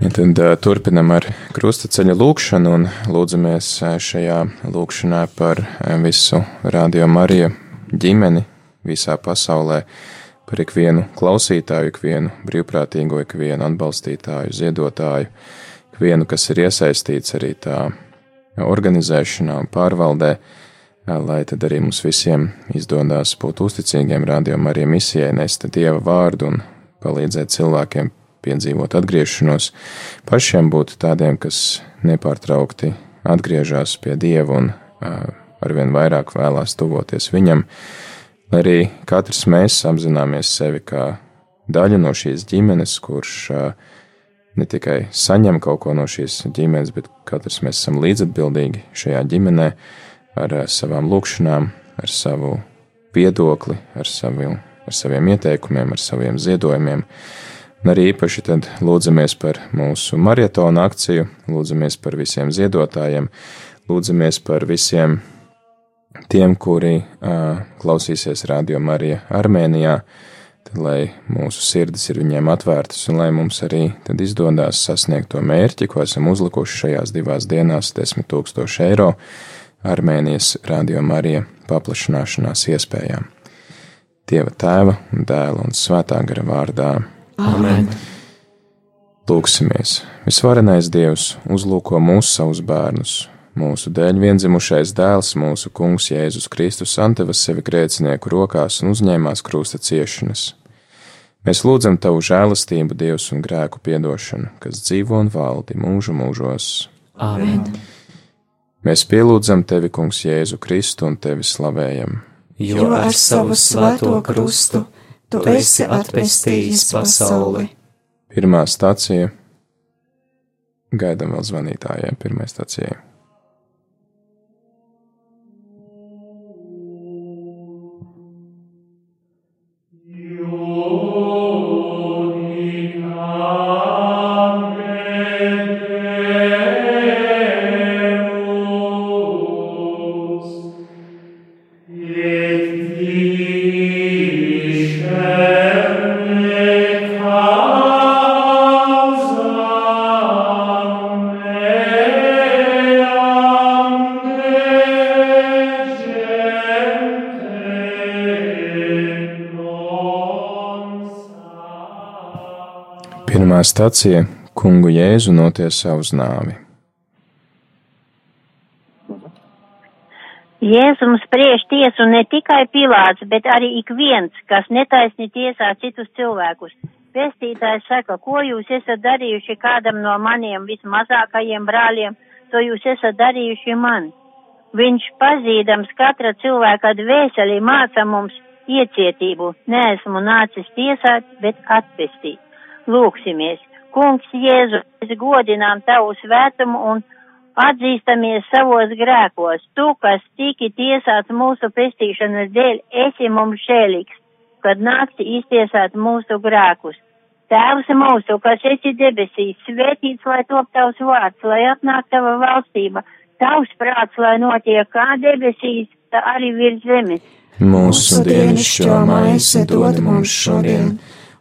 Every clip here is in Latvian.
Ja tad uh, turpinam ar krustaceļa lūkšanu un lūdzamies šajā lūkšanā par visu Radio Mariju ģimeni visā pasaulē, par ikvienu klausītāju, ikvienu brīvprātīgo, ikvienu atbalstītāju, ziedotāju, ikvienu, kas ir iesaistīts arī tā organizēšanā un pārvaldē, lai tad arī mums visiem izdodas būt uzticīgiem Radio Mariju misijai, nest Dieva vārdu un palīdzēt cilvēkiem piedzīvot atgriešanos, pašiem būt tādiem, kas nepārtraukti atgriežas pie Dieva un arvien vairāk vēlās tuvoties Viņam, lai arī katrs mēs apzināmies sevi kā daļu no šīs ģimenes, kurš ne tikai saņem kaut ko no šīs ģimenes, bet katrs mēs esam līdzatbildīgi šajā ģimenē ar savām lūkšanām, ar savu viedokli, ar, savu, ar saviem ieteikumiem, ar saviem ziedojumiem. Un arī īpaši tad lūdzamies par mūsu maratona akciju, lūdzamies par visiem ziedotājiem, lūdzamies par visiem tiem, kuri uh, klausīsies Radio Marija Armēnijā, tad lai mūsu sirdis ir viņiem atvērtas un lai mums arī tad izdodas sasniegt to mērķi, ko esam uzlikuši šajās divās dienās - 10 tūkstoši eiro Armēnijas Radio Marija paplašināšanās iespējām. Dieva tēva un dēla un svētā gara vārdā. Amen! Lūksimies! Visvarenais Dievs uzlūko mūsu savus bērnus, mūsu dēļ vienzimušais dēls, mūsu kungs Jēzus Kristus, anteva sevi grēcinieku rokās un uzņēmās krusta ciešanas. Mēs lūdzam Tavu žēlastību, Dievs, un grēku piedošanu, kas dzīvo un valdi mūžu mūžos. Amen! Mēs pielūdzam Tevi, Kungs, Jēzu Kristu un Tevi slavējam. Jo ar savu svēto krustu Tu esi atpestījis pasauli. Pirmā stācija. Gaidām vēl zvanītājiem, pirmā stācija. Stācija - kungu Jēzu notiesā uz nāvi. Jēzums spriež tiesu ne tikai Pilāts, bet arī ik viens, kas netaisni tiesā citus cilvēkus. Pestītājs saka, ko jūs esat darījuši kādam no maniem vismazākajiem brāļiem, to jūs esat darījuši man. Viņš pazīdams katra cilvēka dvēseli māca mums iecietību. Neesmu nācis tiesāt, bet atpestīt. Lūksimies, Kungs Jēzu, mēs godinām Tavu svētumu un atzīstamies savos grēkos. Tu, kas tiki tiesāts mūsu pestīšanas dēļ, esi mums žēlīgs, kad nāksi iztiesāt mūsu grēkus. Tēvs mūsu, kas esi debesīs, svētīts, lai top tavs vārds, lai atnāk tava valstība, tavs prāts, lai notiek kā debesīs, tā arī virs zemes. Mūsu dienascho maizi dod mums šodien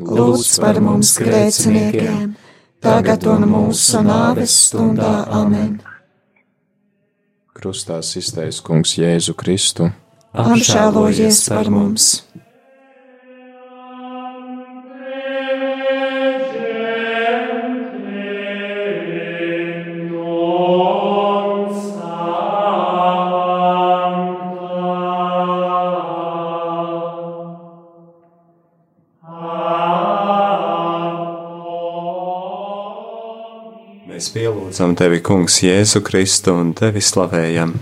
Lūdz par mums grēciniekiem, tagad un mūsu nāves stundā amen. Krustā iztaisa kungs Jēzu Kristu. Apžēlojies par mums! Mēs pielūdzam tevi, Kungs, Jēzu Kristu un tevi slavējam.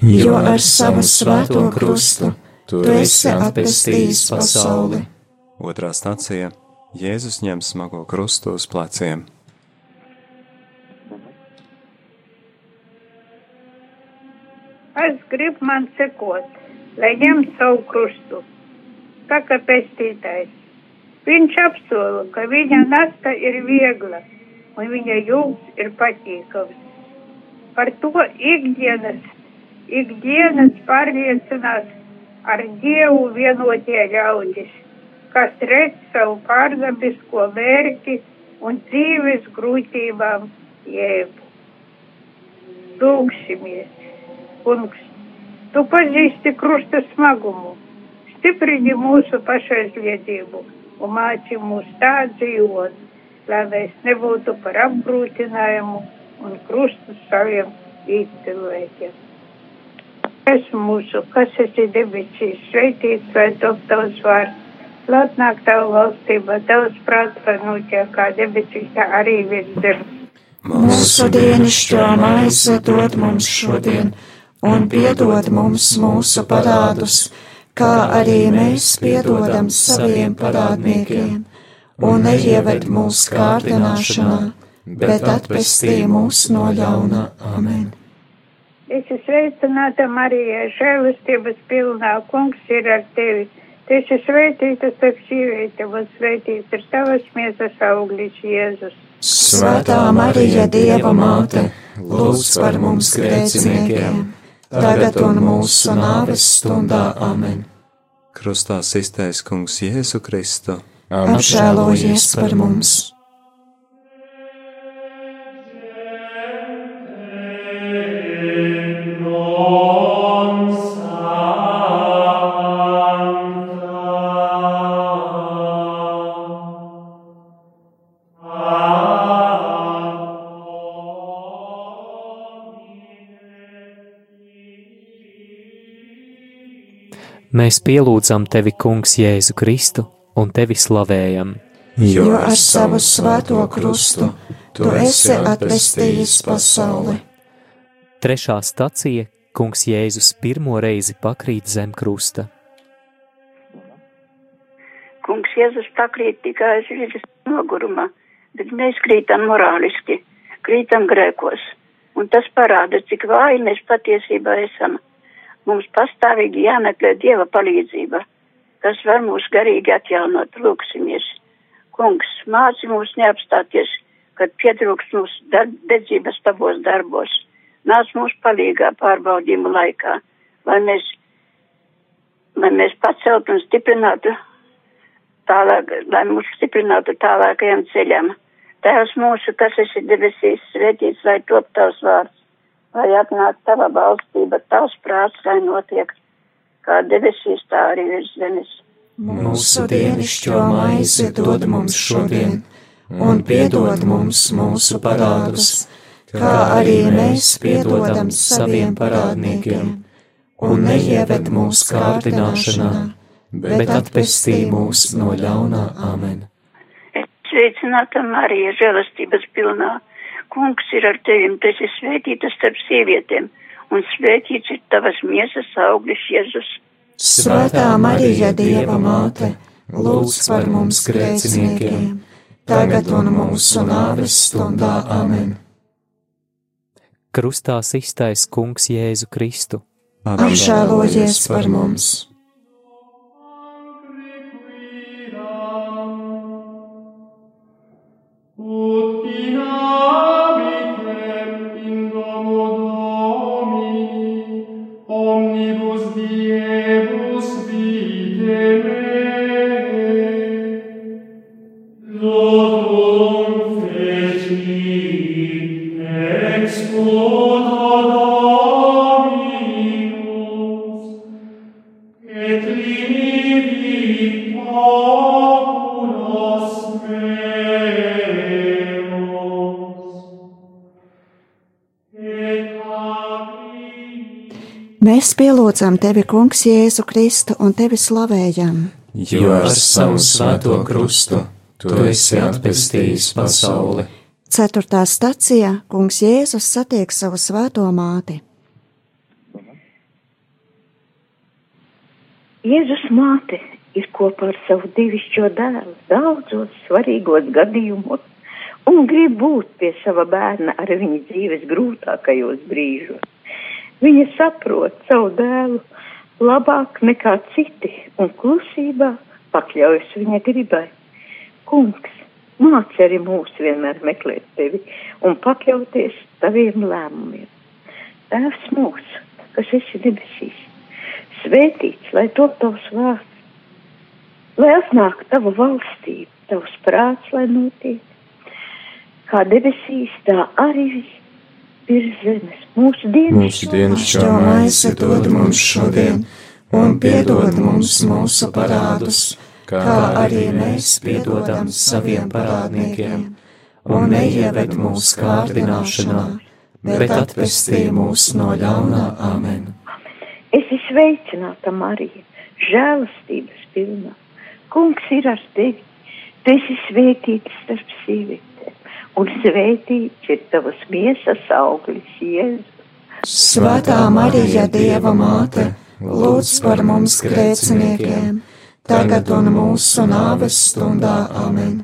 Jo ar savu svēto krustu Tu esi atpestījis pasauli. Otrā stācija - Jēzus ņem smago krustu uz pleciem. Es gribu man sekot, lai ņem savu krustu, saka pestītājs. Viņš apsola, ka viņa nasta ir viegla un viņa jūgs ir patīkams. Par to ikdienas, ikdienas pārliecinās ar Dievu vienotie ļaudis, kas redz savu pārdabisko mērķi un dzīves grūtībām jēbu. Lūksimies! kungs, tu pazīsti krusta smagumu, stiprini mūsu pašaizliedzību un māci mūs tā dzīvot, lai mēs nebūtu par apgrūtinājumu un krustu saviem īstenotiem. Es mūsu, kas esi debesīs, sveitīts vai top tavs vārds, lai nāk tavu valstība, tavs prāts vai notiek kā debesīs, tā arī virs zemes. Mūsu dienascho maize dod mums šodien un piedod mums mūsu parādus, kā arī mēs piedodam saviem parādniekiem, un neieved mūsu kārdināšanā, bet atpestī mūs no ļauna. Amen! Es esmu sveicināta Marija, žēlastības pilnā, kungs ir ar tevi. Tu esi sveitīta starp sīvietēm, un sveitīts ir tavas miesas auglis Jēzus. Svētā Marija, Dieva māte, lūdz par mums grēciniekiem! tagad un mūsu nāves stundā. Amen. Krustā iztaisa kungs Jēzu Kristu. Apžēlojies par mums! Mēs pielūdzam tevi, Kungs, Jēzu Kristu un tevi slavējam. Jo ar savu svēto krustu tu esi atvestījis pasauli. Trešā stacija Kungs Jēzus pirmo reizi pakrīt zem krusta. Kungs Jēzus pakrīt tikai aiz vidas noguruma, bet mēs krītam morāliski, krītam grēkos, un tas parāda, cik vāji mēs patiesībā esam Mums pastāvīgi jāmeklē Dieva palīdzība, kas var mūs garīgi atjaunot. Lūksimies! Kungs, māci mūs neapstāties, kad pietrūks mūsu dedzības tavos darbos. Nāc mūs palīgā pārbaudījumu laikā, lai mēs, lai mēs pacelt un stiprinātu tālāk, lai mūs stiprinātu tālākajam ceļam. Tēvs mūsu, kas esi debesīs, svētīts, lai top tavs vārds lai atnāk tava valstība, tavs prāts, lai notiek, kā debesīs, tā arī virs zemes. Mūsu dienascho maizi dod mums šodien, un piedod mums mūsu parādus, kā arī mēs piedodam saviem parādniekiem, un neieved mūsu kārdināšanā, bet atpestī mūs no ļaunā amen. Sveicināta Marija, žēlastības pilnā kungs ir ar tevim, tu esi svētīta starp sievietēm, un svētīts ir tavas miesas auglis Jēzus. Svētā Marija, Dieva māte, lūdz par mums grēciniekiem, tagad un mūsu nāves stundā amen. Krustā iztais kungs Jēzu Kristu. Apžēlojies par mums! Mēs pielūdzam tevi, Kungs, Jēzu Kristu un tevi slavējam. Jo ar savu svēto krustu tu esi atpestījis pasauli. Ceturtā stacijā Kungs Jēzus satiek savu svēto māti. Jēzus māte ir kopā ar savu divišķo dēlu daudzos svarīgos gadījumos un grib būt pie sava bērna ar viņa dzīves grūtākajos brīžos. Viņa saprot savu dēlu labāk nekā citi un klusībā pakļaujas viņa gribai. Kungs, māci arī mūs vienmēr meklēt tevi un pakļauties taviem lēmumiem. Tēvs mūsu, kas esi debesīs, svētīts, lai top tavs vārds, lai atnāk tava valstība, tavs prāts, lai notiek, kā debesīs, tā arī virs zemes. Mūsu dienas, Mūsu dienas šo maizi dod mums šodien, un piedod mums mūsu parādus, kā arī mēs piedodam saviem parādniekiem, un neieved mūsu kārdināšanā, bet atpestī mūs no ļaunā amen. Es esmu sveicināta Marija, žēlastības pilna. Kungs ir ar tevi, tu esi svētīts starp sievietēm, un svētīts ir tavas miesas auglis, Jēzus. Svētā Marija, Dieva māte, lūdz par mums grēciniekiem, tagad un mūsu nāves stundā amen.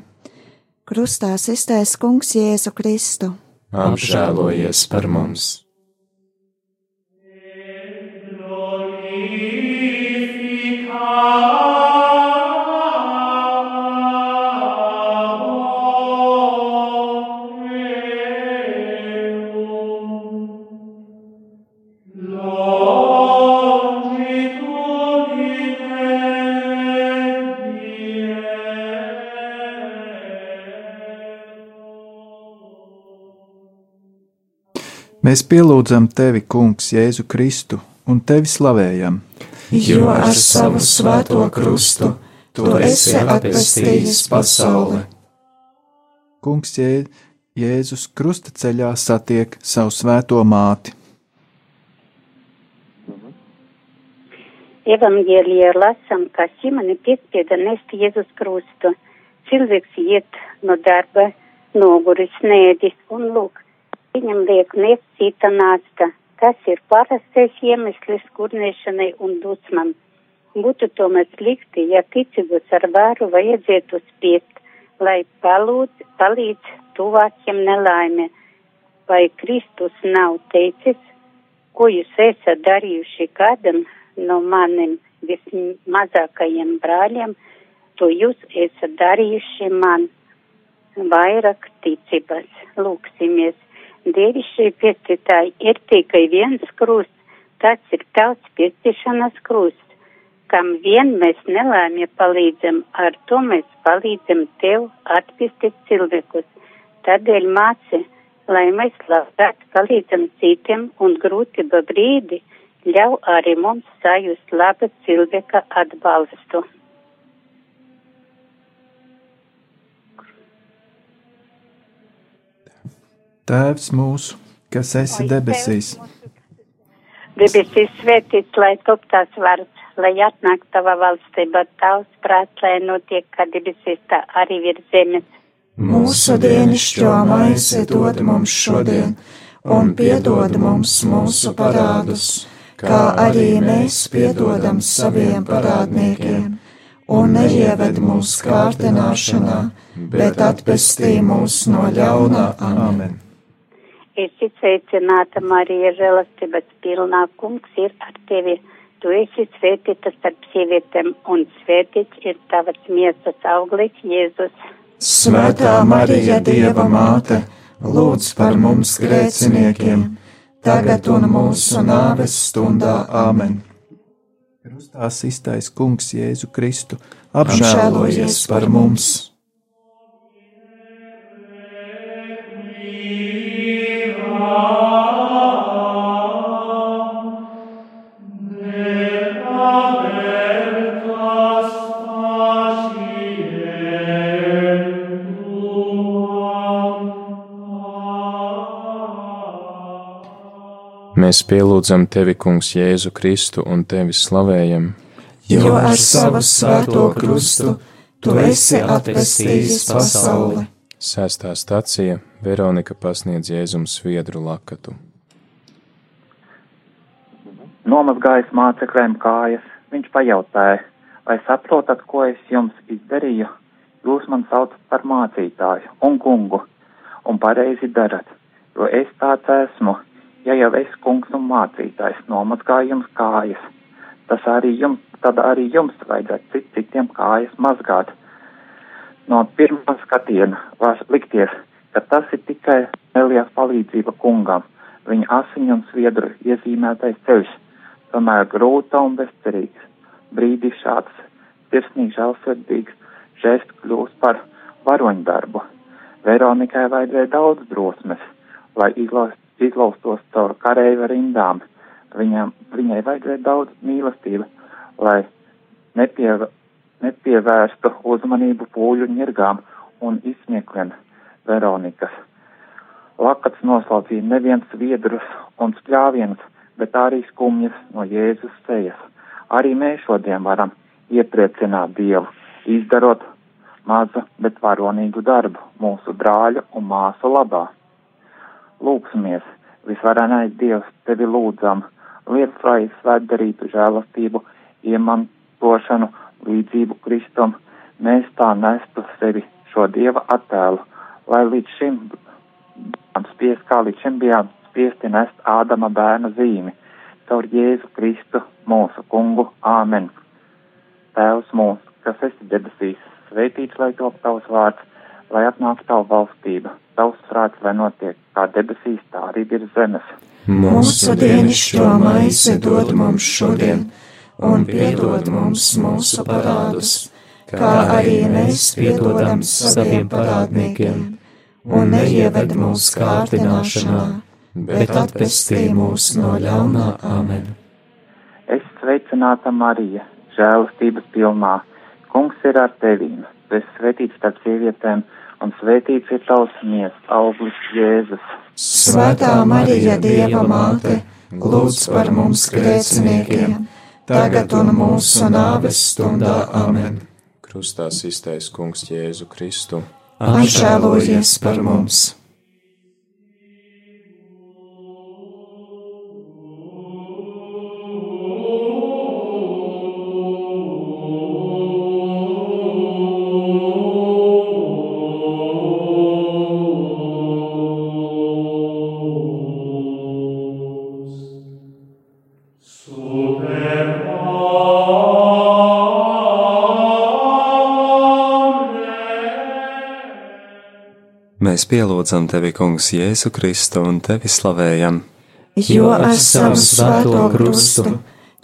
Krustā iztais kungs Jēzu Kristu. Apžēlojies par mums! Mēs pielūdzam tevi, Kungs, Jēzu Kristu, un tevi slavējam. Jo ar savu svēto krustu tu esi atpestījis pasauli. Kungs, Jē, Jēzus krusta ceļā satiek savu svēto māti. Evangelijā lasām, ka Simoni piespieda nest Jēzus krustu. Cilvēks iet no darba, noguris, nēdis un lūk, viņam liek nest cita nāsta. Tas ir parastais iemesls kurnēšanai un dusmam. Būtu tomēr slikti, ja ticības ar varu vajadzētu spiest, lai palūdz, palīdz tuvākiem nelaime. Vai Kristus nav teicis, ko jūs esat darījuši kādam no maniem vismazākajiem brāļiem, to jūs esat darījuši man. Vairāk ticības. Lūksimies. Dievišķi piestītāji ir tikai viens krusts, tas ir tauts piestīšanas krusts. Kam vien mēs nelēmja palīdzam, ar to mēs palīdzam tev atpestīt cilvēkus. Tādēļ māci, lai mēs labāk palīdzam citiem un grūtība brīdi ļauj arī mums sajust laba cilvēka atbalstu. Tēvs mūsu, kas esi debesīs, Debesīs svētīts, lai top tās vārds, lai atnāk tava valstība, tavs prāts, lai notiek, kā debesīs, tā arī virs zemes. Mūsu dienascho maizi dod mums šodien, un piedod mums mūsu parādus, kā arī mēs piedodam saviem parādniekiem, un neieved mūsu kārdināšanā, bet atpestī mūs no ļaunā amen. Esi sveicināta, Marija, žēlastības pilnā kungs ir ar tevi. Tu esi svētīta starp sievietēm, un svētīts ir tavas miesas auglis, Jēzus. Svētā Marija, Dieva māte, lūdz par mums grēciniekiem, tagad un mūsu nāves stundā amen. Krustā iztais kungs Jēzu Kristu, Apžēlojies par mums! Mēs pielūdzam tevi, Kungs, Jēzu Kristu un tevi slavējam, Jo ar savu svēto krustu tu esi atpestījis pasauli. Sēstā stacija Veronika pasniedz Jēzum sviedru lakatu. Nomazgājis mācekļiem kājas, Viņš pajautāja, vai saprotat, ko es jums izdarīju? Jūs man saucat par mācītāju un kungu, un pareizi darat, jo es tāds esmu. Ja jau es kungs un mācītājs nomazgāju jums kājas, tas arī jums, tad arī jums vajadzētu cit, citiem kājas mazgāt. No pirmā skatiena var likties, ka tas ir tikai Elijas palīdzība kungam, viņa asiņu un sviedru iezīmētais ceļš, tomēr grūta un bezcerīgs. Brīdī šāds sirsnīgs, žēlsirdīgs žests kļūst par varoņdarbu. Veronikai vajadzēja daudz drosmes, lai izlaust, izlaustos caur kareiva rindām. Viņam, viņai vajadzēja daudz mīlestības, lai nepie, nepievērstu uzmanību pūļu ņirgām un izsmiekliem Veronikas. Lakats noslaucīja neviens viedrus un spļāvienus, bet arī skumjas no Jēzus sejas. Arī mēs šodien varam iepriecināt Dievu, izdarot mazu, bet varonīgu darbu mūsu brāļu un māsu labā. Lūksimies, visvarenais Dievs, tevi lūdzam, liec, lai svētdarītu žēlastību, iemantošanu, līdzību Kristum, mēs tā nestu sevi šo Dieva attēlu, lai līdz šim spiest, kā līdz šim bijām spiesti nest Ādama bērna zīmi, caur Jēzu Kristu mūsu kungu. Āmen. Tēvs mūsu, kas esi debesīs, svētīts lai top tavs vārds, lai atnāk tavu valstība, tavs prāts, lai notiek kā debesīs, tā arī ir zemes. Mūsu dienascho maizi dod mums šodien, un piedod mums mūsu parādus, kā arī mēs piedodam saviem parādniekiem. Un neieved mūsu kārdināšanā, bet atpestī mūs no ļaunā. Amen. Es sveicināta Marija, žēlastības pilnā, kungs ir ar tevīm, tu esi svētīts starp sievietēm, un svētīts ir tavs mies, auglis Jēzus. Svētā Marija, Dieva māte, lūdz par mums grēciniekiem, tagad un mūsu nāves stundā amen. Krustā iztais kungs Jēzu Kristu apžēlojies par mums! Mēs pielūdzam tevi, Kungs, Jēzu Kristu un tevi slavējam. Jo ar savu svēto krustu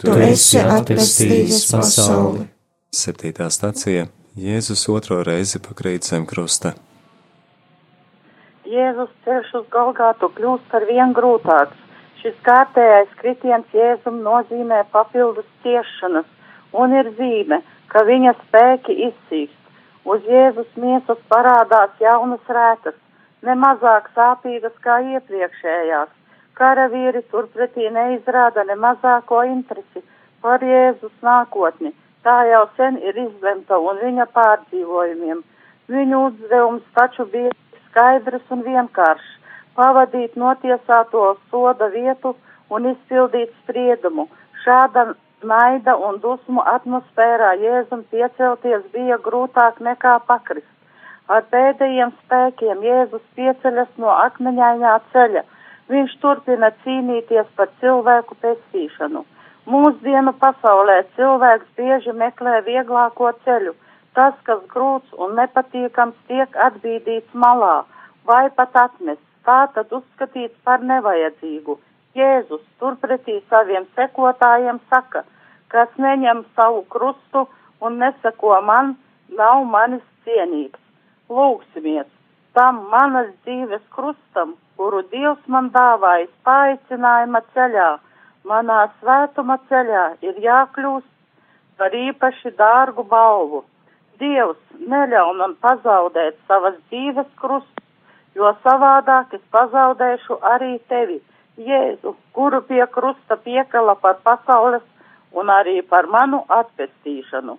tu esi atpestījis pasauli. Septītā stacija Jēzus otro reizi pakrīt zem krusta. Jēzus ceļš uz Golgātu kļūst ar vien grūtāks. Šis kārtējais kritiens Jēzum nozīmē papildus ciešanas un ir zīme, ka viņa spēki izsīkst. Uz Jēzus miesas parādās jaunas rētas, nemazāk sāpīgas kā iepriekšējās. Karavīri turpretī neizrāda ne mazāko interesi par Jēzus nākotni. Tā jau sen ir izlemta un viņa pārdzīvojumiem. Viņu uzdevums taču bija skaidrs un vienkāršs - pavadīt notiesāto soda vietu un izpildīt spriedumu. Šāda naida un dusmu atmosfērā Jēzum piecelties bija grūtāk nekā pakrist. Ar pēdējiem spēkiem Jēzus pieceļas no akmeņainā ceļa. Viņš turpina cīnīties par cilvēku pestīšanu. Mūsdienu pasaulē cilvēks bieži meklē vieglāko ceļu. Tas, kas grūts un nepatīkams, tiek atbīdīts malā vai pat atmests, tā tad uzskatīts par nevajadzīgu. Jēzus turpretī saviem sekotājiem saka, kas neņem savu krustu un neseko man, nav manis cienīgs lūksimies tam manas dzīves krustam, kuru Dievs man dāvājis paaicinājuma ceļā, manā svētuma ceļā ir jākļūst par īpaši dārgu balvu. Dievs neļauj man pazaudēt savas dzīves krustu, jo savādāk es pazaudēšu arī tevi, Jēzu, kuru pie krusta piekala par pasaules un arī par manu atpestīšanu.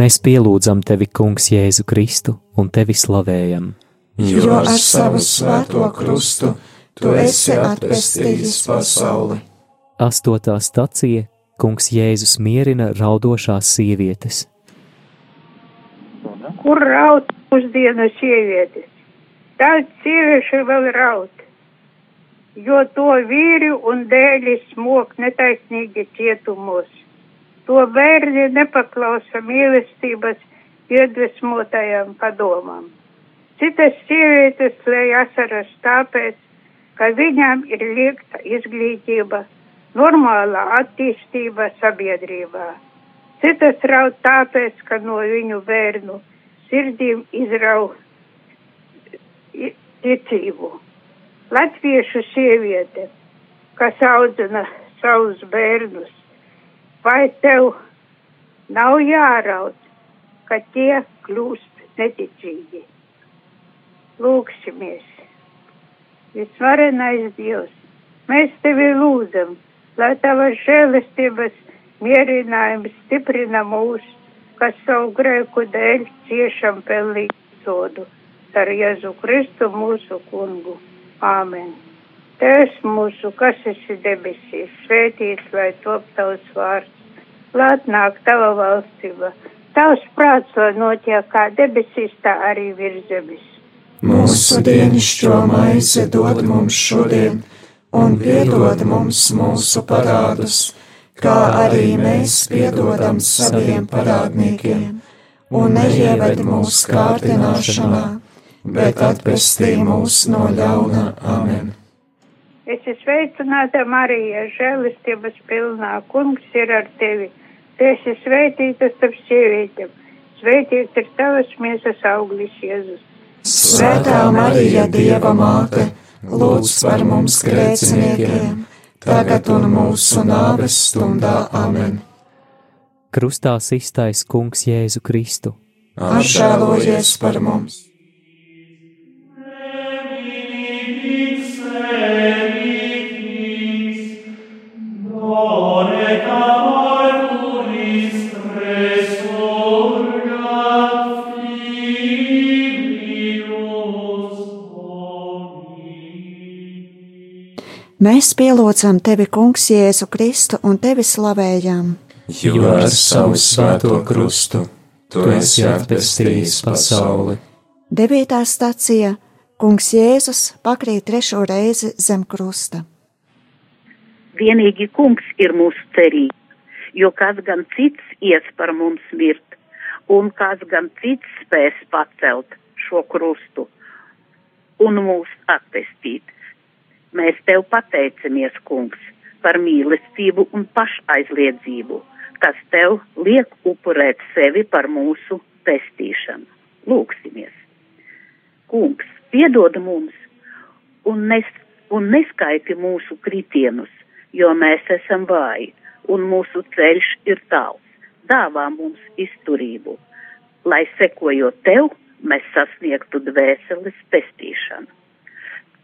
Mēs pielūdzam tevi, Kungs, Jēzu Kristu un tevi slavējam. Jo ar savu svēto krustu tu esi atpestījis pasauli. Astotā stacija Kungs Jēzus mierina raudošās sievietes. Kur raud pusdienu sievietes? Daudz sieviešu vēl raud, jo to vīri un dēļi smok netaisnīgi cietumos to bērni nepaklausa mīlestības iedvesmotajam padomam. Citas sievietes lēj asaras tāpēc, ka viņām ir liekta izglītība, normālā attīstība sabiedrībā. Citas raud tāpēc, ka no viņu bērnu sirdīm izrauj ticību. Latviešu sieviete, kas audzina savus bērnus, vai tev nav jāraud, ka tie kļūst neticīgi? Lūksimies! Visvarenais Dievs, mēs tevi lūdzam, lai tavas žēlestības mierinājums stiprina mūs, kas savu grēku dēļ ciešam pelnīt sodu. Ar Jēzu Kristu mūsu kungu. Āmen! Tēvs mūsu, kas esi debesīs, svētīts lai top tavs vārds, lai atnāk tava valstība, tavs prāts, lai notiek kā debesīs, tā arī virs zemes. Mūsu dienascho maizi dod mums šodien, un piedod mums mūsu parādus, kā arī mēs piedodam saviem parādniekiem, un neieved mūsu kārdināšanā, bet atpestī mūs no ļauna. Amen! Es esmu sveicināta Marija, žēlistības pilnā, kungs ir ar tevi. Tu esi svētīta starp sievietēm, svētīts ir tavas miesas auglis Jēzus. Svētā Marija, Dieva māte, lūdz par mums grēciniekiem, tagad un mūsu nāves stundā. Amen! Krustā iztais kungs Jēzu Kristu. Apžēlojies par mums! Mēs pielūdzam tevi, Kungs, Jēzu Kristu un tevi slavējam. Jo ar savu svēto krustu tu esi atpestījis pasauli. Devītā stacija Kungs Jēzus pakrīt trešo reizi zem krusta. Vienīgi Kungs ir mūsu cerība, jo kas gan cits ies par mums mirt, un kas gan cits spēs pacelt šo krustu un mūs atpestīt. Mēs tev pateicamies, kungs, par mīlestību un pašaizliedzību, kas tev liek upurēt sevi par mūsu pestīšanu. Lūksimies! Kungs, piedod mums un, nes, un neskaiti mūsu kritienus, jo mēs esam vāji un mūsu ceļš ir tāls. Dāvā mums izturību, lai sekojot tev, mēs sasniegtu dvēseles pestīšanu.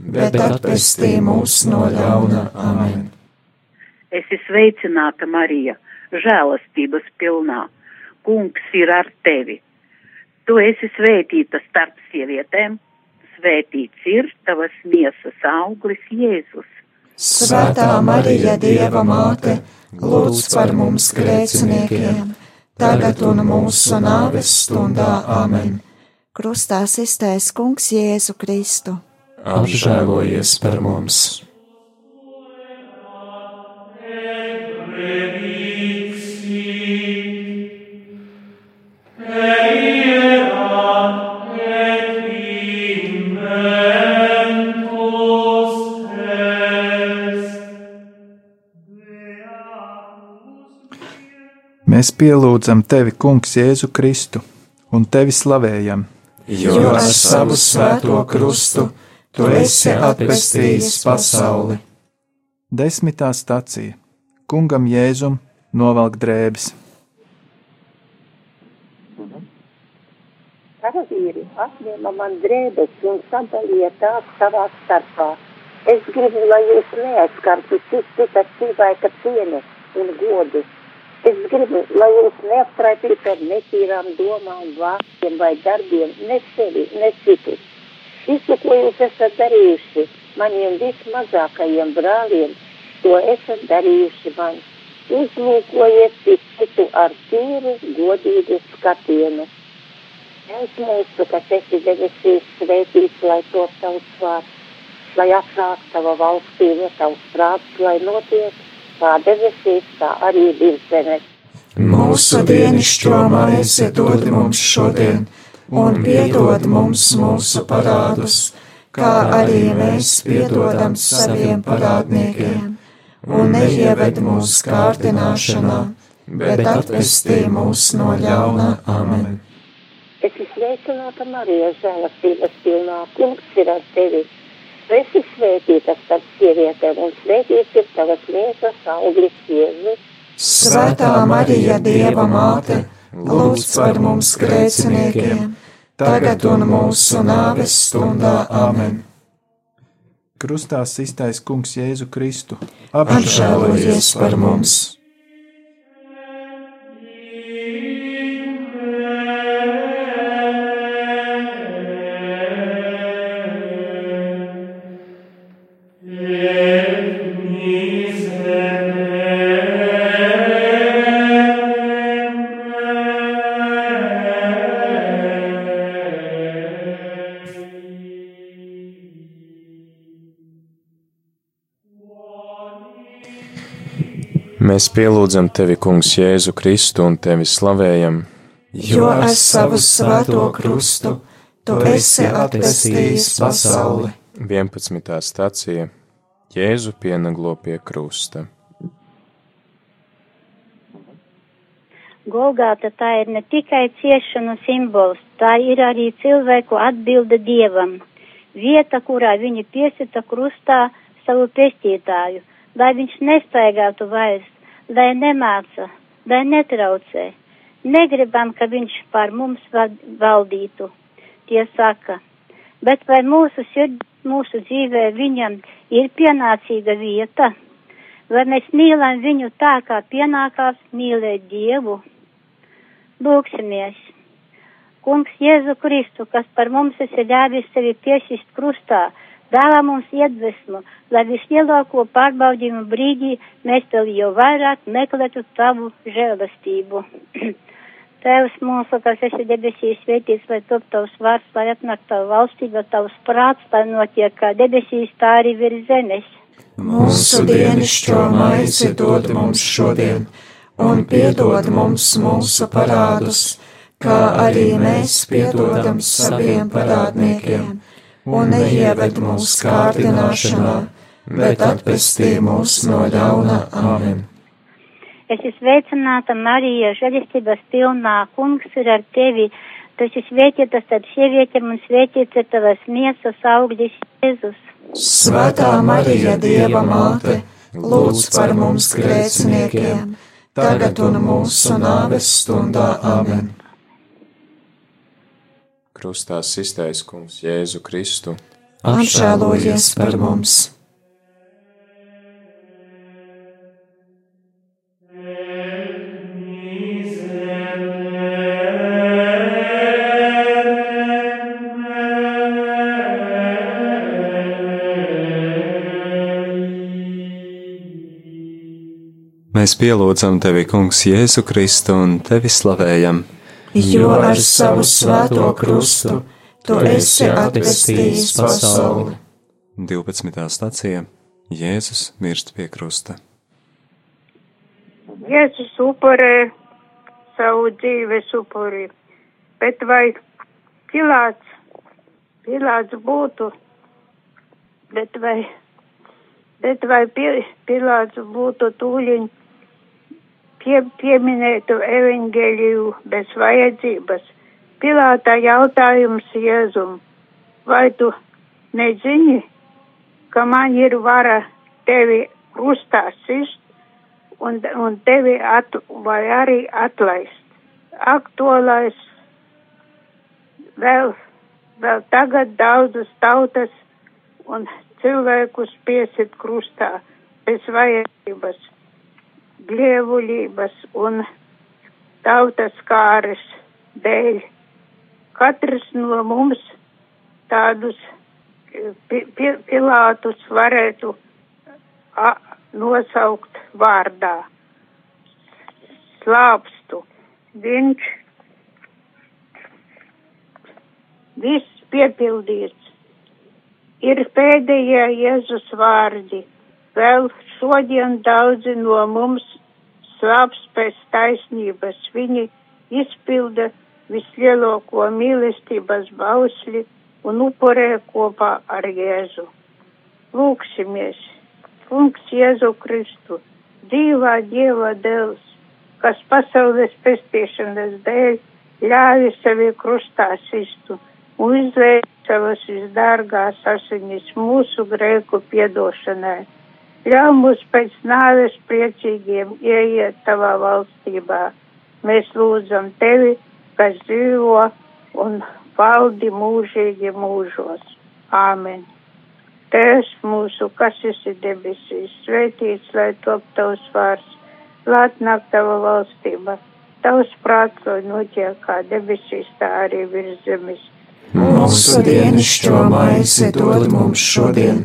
bet atpestī mūs no ļauna. Amen! Es esmu sveicināta, Marija, žēlastības pilnā. Kungs ir ar tevi! Tu esi svētīta starp sievietēm, svētīts ir tavas miesas auglis Jēzus. Svētā Marija, Dieva māte, lūdz par mums grēciniekiem, tagad un mūsu nāves stundā. Amen! Krustā iztais Kungs Jēzu Kristu. Apžēlojies par mums! Mēs pielūdzam tevi, Kungs, Jēzu Kristu, un tevi slavējam. Jo ar savu svēto krustu tu esi atpestījis pasauli. Desmitā stacija Kungam Jēzum novelk drēbes. Karavīri atņēma man drēbes un sadalīja tās savā starpā. Es gribu, lai jūs neaizskartu cita cilvēka cieni un godu. Es gribu, lai jūs neapstraitītu ar netīrām domām, vārdiem vai darbiem, ne sevi, ne citus. Visu, ko jūs esat darījuši maniem vismazākajiem brāliem, to esat darījuši man. Uzlūkojiet citu ar tīru, godīgu skatienu. Tēvs mūsu, kas esi debesīs, svētīts, lai top tavs vārds, lai atnāk tava valstība, tavs prāts, lai notiek kā debesīs, tā arī virs zemes. Mūsu dienascho maizi dod mums šodien, un piedod mums mūsu parādus, kā arī mēs piedodam saviem parādniekiem, un neieved mūsu kārdināšanā, bet atpestī mūs no ļauna. Amen! Es esmu sveicināta Marija, žēlastības pilnā, kungs ir ar tevi! Tu esi svētīta starp sievietēm, un svētīts ir tavas miesas auglis Jēzus. Svētā Marija, Dieva māte, lūdz par mums grēciniekiem, tagad un mūsu nāves stundā. Amen! Krustā iztais Kungs Jēzu Kristu. Apžēlojies par mums! Mēs pielūdzam tevi, Kungs, Jēzu Kristu un tevi slavējam, jo ar savu svēto krustu tu esi atpestījis pasauli. 11. stācija Jēzu pienaglo pie krusta. Golgāta tā ir ne tikai ciešanu simbols, tā ir arī cilvēku atbilde Dievam. Vieta, kurā viņi piesita krustā savu pestītāju, lai viņš nestaigātu vairs, lai nemāca, lai netraucē. Negribam, ka viņš pār mums valdītu, tie saka. Bet vai mūsu sirds, mūsu dzīvē viņam ir pienācīga vieta? Vai mēs mīlam viņu tā, kā pienākās mīlēt Dievu? Lūksimies! Kungs Jēzu Kristu, kas par mums esi ļāvis sevi piesist krustā, dāvā mums iedvesmu, lai vislielāko pārbaudījumu brīdī mēs tev jau vairāk meklētu tavu žēlastību. Tēvs mūsu, kas esi debesīs, svētīts, lai top tavs vārds, lai atnāk tavu valstību, tavs prāts, lai notiek kā debesīs, tā arī virs zemes. Mūsu dienascho maizi dod mums šodien, un piedod mums mūsu parādus, kā arī mēs piedodam saviem parādniekiem, un neieved mūsu kārdināšanā, bet atpestī mūs no ļauna. Amen! Es esmu sveicināta Marija, žēlistības pilnā, kungs ir ar tevi. Tu esi svētīta starp sievietēm un svētīts ir tavas miesas augļis Jēzus. Svētā Marija, Dieva māte, lūdz par mums grēciniekiem, tagad un mūsu nāves stundā amen. Krustā iztaisa kungs Jēzu Kristu. Apžēlojies par mums! Mēs pielūdzam tevi, Kungs, Jēzu Kristu un tevi slavējam. Jo ar savu svēto krustu tu esi atpestījis pasauli. 12. stācija Jēzus mirst pie krusta. Jēzus upurē savu dzīves upuri, bet vai Pilāts, Pilāts būtu, bet vai, bet vai Pilāts būtu tūliņ pie, pieminētu evaņģēliju bez vajadzības. Pilātā jautājums Jēzum, vai tu nezini, ka man ir vara tevi krustā sist un, un tevi at, vai arī atlaist? Aktuālais vēl, vēl tagad daudzas tautas un cilvēkus piesit krustā bez vajadzības glievulības un tautas kāres dēļ. Katrs no mums tādus pi, pi, pilātus varētu nosaukt vārdā. Slāpstu. Viņš viss piepildīts. Ir pēdējie Jēzus vārdi. Vēl šodien daudzi no mums slāps pēc taisnības. Viņi izpilda vislielāko mīlestības bausli un upurē kopā ar Jēzu. Lūksimies, Kungs Jēzu Kristu, dzīvā Dieva dēls, kas pasaules pestīšanas dēļ ļāvi sevi krustā sistu un izvēl savas visdārgās asinis mūsu grēku piedošanai Ļauj mums pēc nāves priecīgiem ieiet tavā valstībā. Mēs lūdzam tevi, kas dzīvo un valdi mūžīgi mūžos. Āmen. Tēvs mūsu, kas esi debesīs, svētīts, lai top tavs vārds, lāt nāk tava valstība, tavs prāts, lai notiek kā debesīs, tā arī virs zemes. Mūsu dienascho maizi dod mums šodien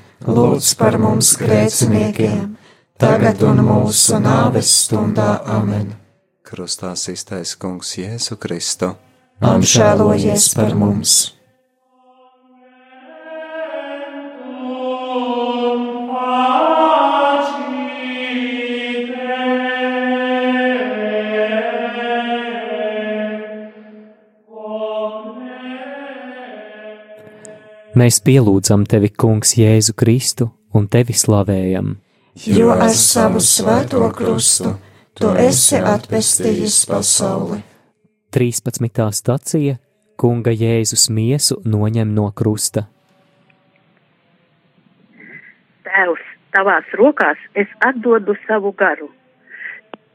Lūdz par mums grēciniekiem, tagad un mūsu nāves stundā amen. Krustā iztaisa kungs Jēzu Kristu. Apžēlojies par mums! Mēs pielūdzam tevi, Kungs, Jēzu Kristu un tevi slavējam. Jo ar savu svēto krustu tu esi atpestījis pasauli. 13. stacija Kunga Jēzus miesu noņem no krusta. Tēvs, tavās rokās es atdodu savu garu.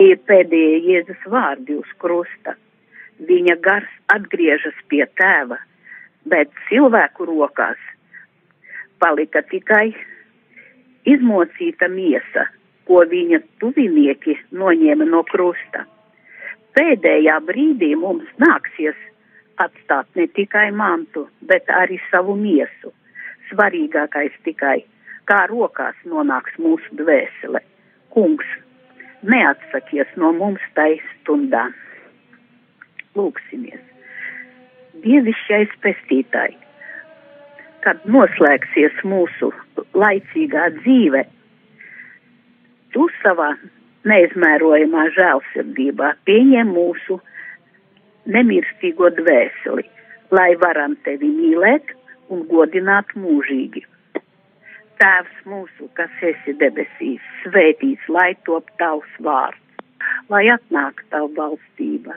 Ir pēdējie Jēzus vārdi uz krusta. Viņa gars atgriežas pie tēva bet cilvēku rokās palika tikai izmocīta miesa, ko viņa tuvinieki noņēma no krusta. Pēdējā brīdī mums nāksies atstāt ne tikai mantu, bet arī savu miesu. Svarīgākais tikai, kā rokās nonāks mūsu dvēsele. Kungs, neatsakies no mums tai stundā. Lūksimies! Dievišķais pestītāji. Kad noslēgsies mūsu laicīgā dzīve, tu savā neizmērojamā žēlsirdībā pieņem mūsu nemirstīgo dvēseli, lai varam tevi mīlēt un godināt mūžīgi. Tēvs mūsu, kas esi debesīs, svētīts, lai top tavs vārds, lai atnāk tava valstība,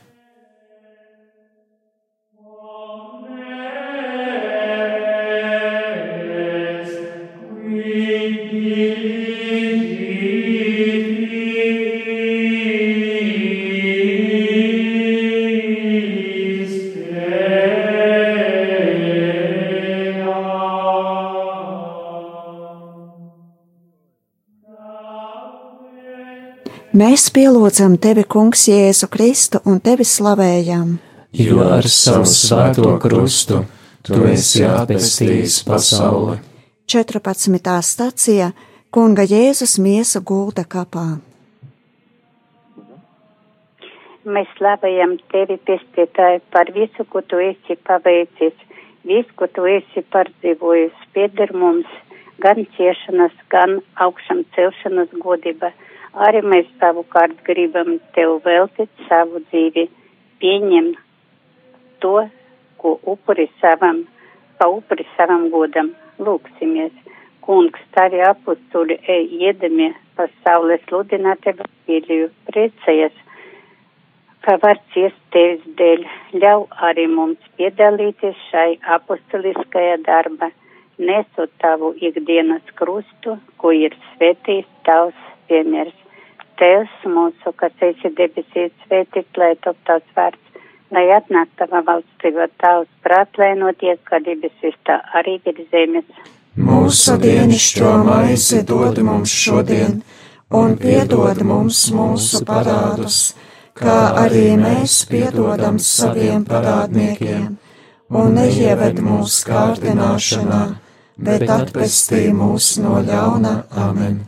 Mēs pielūdzam tevi, Kungs, Jēzu Kristu un tevi slavējam. Jo ar savu svēto krustu tu esi atpestījis pasauli. 14. stacija Kunga Jēzus miesa gulda kapā. Mēs slavējam tevi, pestītāji, par visu, ko tu esi paveicis, visu, ko tu esi pārdzīvojis, pieder mums gan ciešanas, gan augšam celšanas godība arī mēs savukārt gribam tev veltīt savu dzīvi, pieņem to, ko upuri savam, pa upuri savam godam. Lūksimies, kungs, tavi apusturi ej iedami pasaulē sludināt evaņģīliju, priecājies, ka var ciest tevis dēļ, ļauj arī mums piedalīties šai apustuliskajā darba, nesot tavu ikdienas krustu, ko ir svētījis tavs piemērs. Tēvs mūsu, kas esi debesīs, svētīts, lai top tavs vārds, lai atnāk tava valstība tavs prāt, lai notiek, kā debesis tā arī virs zemes. Mūsu dienišķo maizi dod mums šodien, un piedod mums mūsu parādus, kā arī mēs piedodam saviem parādniekiem, un neieved mūsu kārdināšanā, bet atpestī mūs no ļauna. Amen!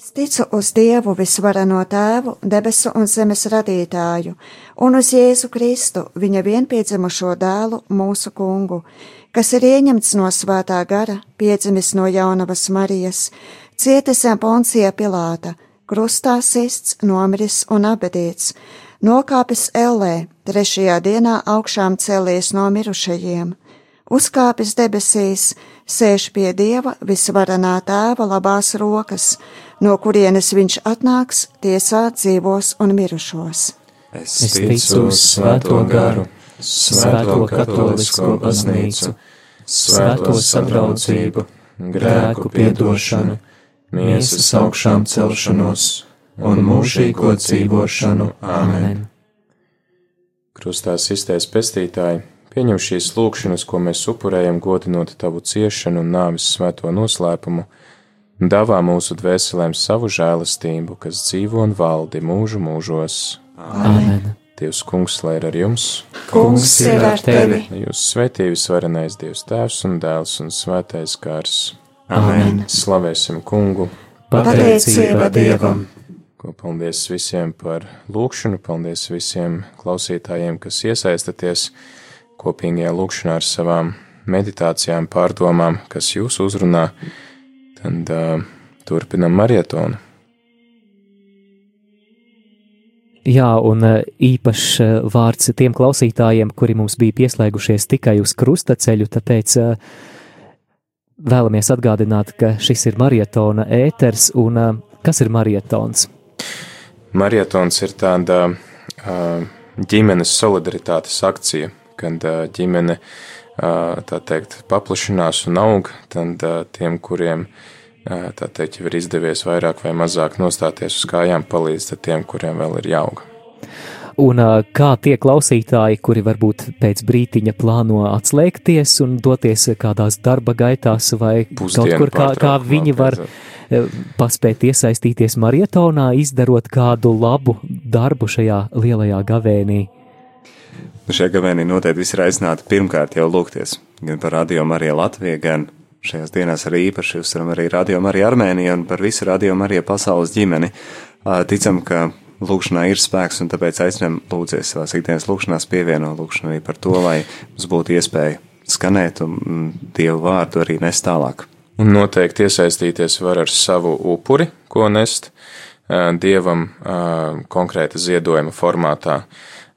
Es ticu uz Dievu visvarano tēvu, debesu un zemes radītāju, un uz Jēzu Kristu, viņa vienpiedzimušo dēlu, mūsu kungu, kas ir ieņemts no svētā gara, piedzimis no jaunavas Marijas, cietis zem Poncija Pilāta, krustā sists, nomiris un abedīts, nokāpis Ellē, trešajā dienā augšām cēlies no mirušajiem, uzkāpis debesīs, sēž pie Dieva visvarenā tēva labās rokas, no kurienes viņš atnāks tiesāt dzīvos un mirušos. Es ticu uz svēto garu, svēto katolisko baznīcu, svēto sadraudzību, grēku piedošanu, miesas augšām celšanos un mūžīgo dzīvošanu. Āmen! Krustā iztais pestītāji, pieņem šīs lūkšanas, ko mēs upurējam, godinot tavu ciešanu un nāvis svēto noslēpumu Dāvā mūsu dvēselēm savu žēlastību, kas dzīvo un valdi mūžu mūžos. Amen! Dievs, kungs, lai ir ar jums! Kungs ir ar tevi! Jūs svētījus varenais Dievs Tēvs un Dēls un Svētais Gars. Amen! Slavēsim kungu! Pateicība Dievam! Ko paldies visiem par lūkšanu, paldies visiem klausītājiem, kas iesaistaties kopīgajā lūkšanā ar savām meditācijām, pārdomām, kas jūs uzrunā, tad uh, turpinam marietonu. Jā, un īpašs vārds tiem klausītājiem, kuri mums bija pieslēgušies tikai uz krustaceļu, tāpēc vēlamies atgādināt, ka šis ir marietona ēters, un kas ir marietons? Marietons ir tāda ģimenes solidaritātes akcija, kad ģimene tā teikt paplašinās un aug, tad tiem, kuriem tā teikt jau ir izdevies vairāk vai mazāk nostāties uz kājām, palīdz tiem, kuriem vēl ir jāaug. Un kā tie klausītāji, kuri varbūt pēc brītiņa plāno atslēgties un doties kādās darba gaitās vai Pusdienu kaut kur, kā, kā viņi var paspēt iesaistīties marietonā, izdarot kādu labu darbu šajā lielajā gavēnī? Nu, šajā gavēnī noteikti visi ir aicināti pirmkārt jau lūgties gan par radio Mariju Latviju, gan šajās dienās arī īpaši uzsveram arī radio Mariju Armēniju un par visu radio Mariju pasaules ģimeni. Ticam, ka lūkšanā ir spēks, un tāpēc aicinām lūdzies savās ikdienas lūkšanās pievieno lūkšanu arī par to, lai mums būtu iespēja skanēt un mm, Dievu vārdu arī nest tālāk. Un noteikti iesaistīties var ar savu upuri, ko nest Dievam konkrēta ziedojuma formātā.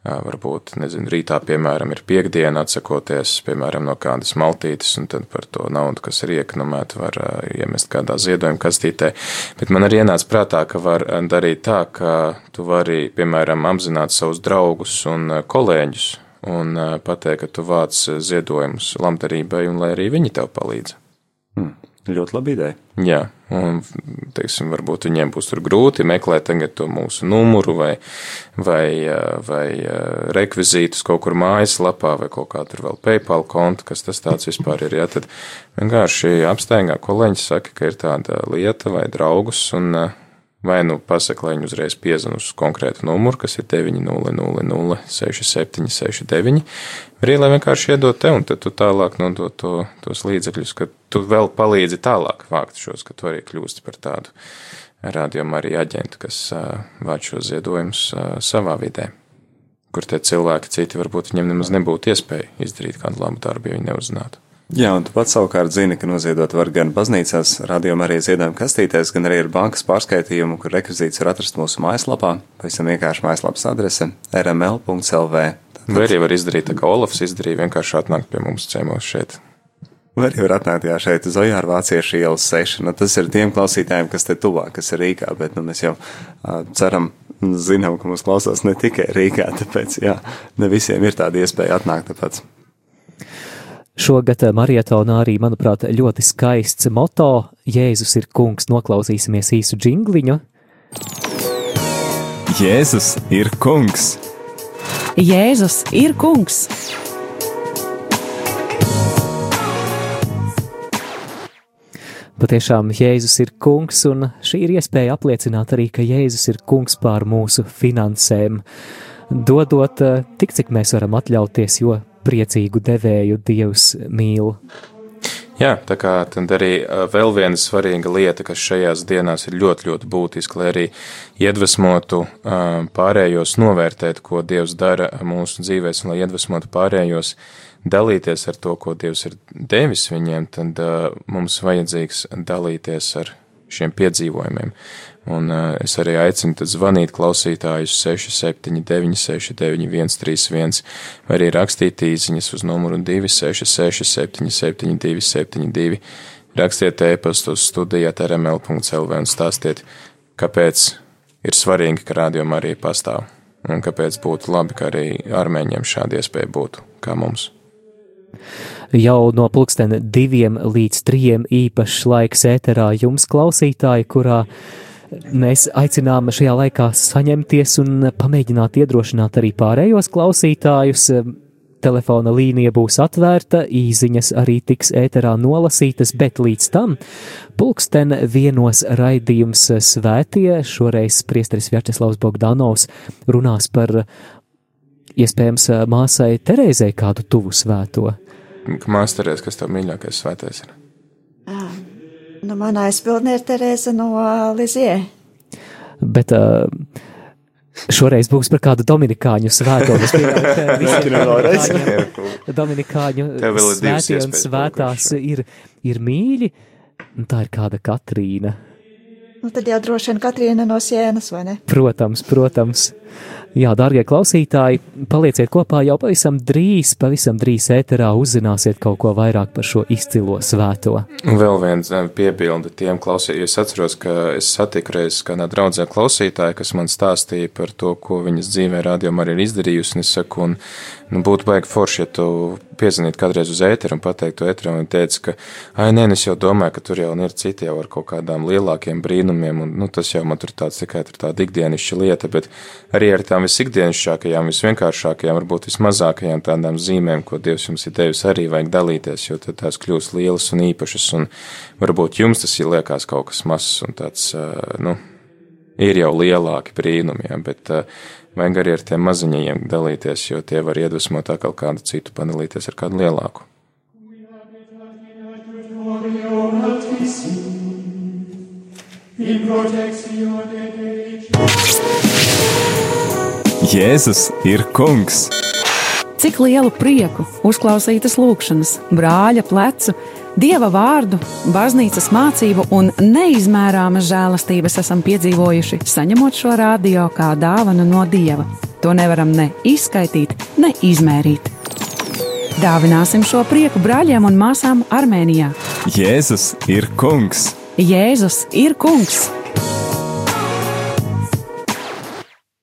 Varbūt, nezinu, rītā, piemēram, ir piekdiena, atsakoties, piemēram, no kādas maltītes, un tad par to naudu, kas ir iekonomēta, var iemest kādā ziedojuma kastītē. Bet man arī ienāca prātā, ka var darīt tā, ka tu vari, piemēram, apzināt savus draugus un kolēģus un pateikt, ka tu vāc ziedojumus labdarībai, un lai arī viņi tev palīdz. Hmm. Ļoti labi ideja. Jā, un, teiksim, varbūt viņiem būs grūti meklēt to mūsu numuru vai, vai, vai rekvizītus kaut kur mājaslapā vai kaut kā tur vēl PayPal kontu, kas tas tāds vispār ir. Jā, tad vienkārši apsteigā kolēģis saka, ka ir tāda lieta vai draugus un vai nu pasaka, lai viņi uzreiz piezvan uz konkrētu numuru, kas ir 900 6769, arī vienkārši iedod te, un tu tālāk nodod to, tos līdzekļus, ka tu vēl palīdzi tālāk vākt šos, ka tu arī kļūsti par tādu rādījumu arī aģentu, kas vāc šos ziedojumus savā vidē, kur tie cilvēki citi varbūt viņiem nemaz nebūtu iespēja izdarīt kādu labu darbu, ja viņi neuzzinātu. Jā, un tu pats savukārt zini, ka noziedot var gan baznīcās, rādījumā arī ziedojuma kastītēs, gan arī ar bankas pārskaitījumu, kur rekvizīts var atrast mūsu mājaslapā, pavisam vienkārši mājaslapas adrese rml.lv. Vai arī var izdarīt tā, kā Olafs izdarīja, vienkārši atnākt pie mums ciemos šeit. Var atnākt jā, šeit uz Ojāra Vāciešu ielas 6. Nu, tas ir tiem klausītājiem, kas te tuvāk, kas ir Rīgā, bet nu, mēs jau uh, ceram, zinām, ka mūs klausās ne tikai Rīgā, tāpēc jā, ne visiem ir tāda iespēja atnākt tāpēc. Šogad marietonā arī, manuprāt, ļoti skaists moto Jēzus ir kungs. Noklausīsimies īsu jingliņu. Jēzus ir kungs! Jēzus ir kungs! Patiešām Jēzus ir kungs, un šī ir iespēja apliecināt arī, ka Jēzus ir kungs pār mūsu finansēm, dodot tik, cik mēs varam atļauties, jo priecīgu devēju Dievs mīl. Jā, tā kā tad arī vēl viena svarīga lieta, kas šajās dienās ir ļoti, ļoti būtiska, lai arī iedvesmotu pārējos novērtēt, ko Dievs dara mūsu dzīvēs, un lai iedvesmotu pārējos dalīties ar to, ko Dievs ir devis viņiem, tad mums vajadzīgs dalīties ar šiem piedzīvojumiem. Un uh, es arī aicinu zvanīt klausītājus 679, 691, 31, vai arī rakstīt īsiņas uz numuru 266, 772, 72. Rakstiet e-pastu uz studijāt rml.lv un stāstiet, kāpēc ir svarīgi, ka rādījuma arī pastāv, un kāpēc būtu labi, ka arī armēņiem šāda iespēja būtu, kā mums. Jau no pulksten diviem līdz trijiem īpašs laiks ēterā jums klausītāji, kurā mēs aicinām šajā laikā saņemties un pamēģināt iedrošināt arī pārējos klausītājus. Telefona līnija būs atvērta, īsiņas arī tiks ēterā nolasītas, bet līdz tam pulksten vienos raidījums svētie, šoreiz priesteris Vjačeslavs Bogdanovs runās par iespējams māsai Terēzei kādu tuvu svēto. Terēze, kas tev mīļākais svētais ir? Um Nu, manā aizbildnē ir Terēza no Lizie. Bet uh, Šoreiz būs par kādu dominikāņu svēto. Dominikāņu, dominikāņu svētie un svētās ir, ir mīļi. Un tā ir kāda Katrīna. Nu, tad jau droši vien Katrīna no sienas, vai ne? Protams, protams. Jā, darbie klausītāji, palieciet kopā jau pavisam drīz, pavisam drīz ēterā uzzināsiet kaut ko vairāk par šo izcilo svēto. Vēl viens piebilde tiem klausītājiem. Es atceros, ka es satiku reiz kādā draudzē klausītāju, kas man stāstīja par to, ko viņas dzīvē rādījumā arī ir izdarījusi. Un es saku, un, nu, būtu baigi forši, ja tu piezvanītu kādreiz uz ēteru un pateiktu ēteru, un teica, ka, ai, nē, es jau domāju, ka tur jau ir citi jau ar kaut kādām lielākiem brīnumiem, un, nu, tas jau man tur tāds tikai tur tāda ikdienišķa lieta, bet arī ar tām visikdienišķākajām, visvienkāršākajām, varbūt vismazākajām tādām zīmēm, ko Dievs jums ir devis, arī vajag dalīties, jo tad tās kļūst lielas un īpašas, un varbūt jums tas ir liekas kaut kas mazs un tāds, nu, ir jau lielāki brīnumi, ja, bet vajag arī ar tiem maziņajiem dalīties, jo tie var iedvesmot atkal kādu citu padalīties ar kādu lielāku. Jēzus ir kungs! Cik lielu prieku uzklausītas lūkšanas, brāļa plecu, dieva vārdu, baznīcas mācību un neizmērāmas žēlastības esam piedzīvojuši, saņemot šo radio kā dāvanu no dieva. To nevaram ne izskaidrot, ne izmērīt. Dāvināsim šo prieku brāļiem un māsām Armēnijā. Jēzus ir kungs! Jēzus ir kungs!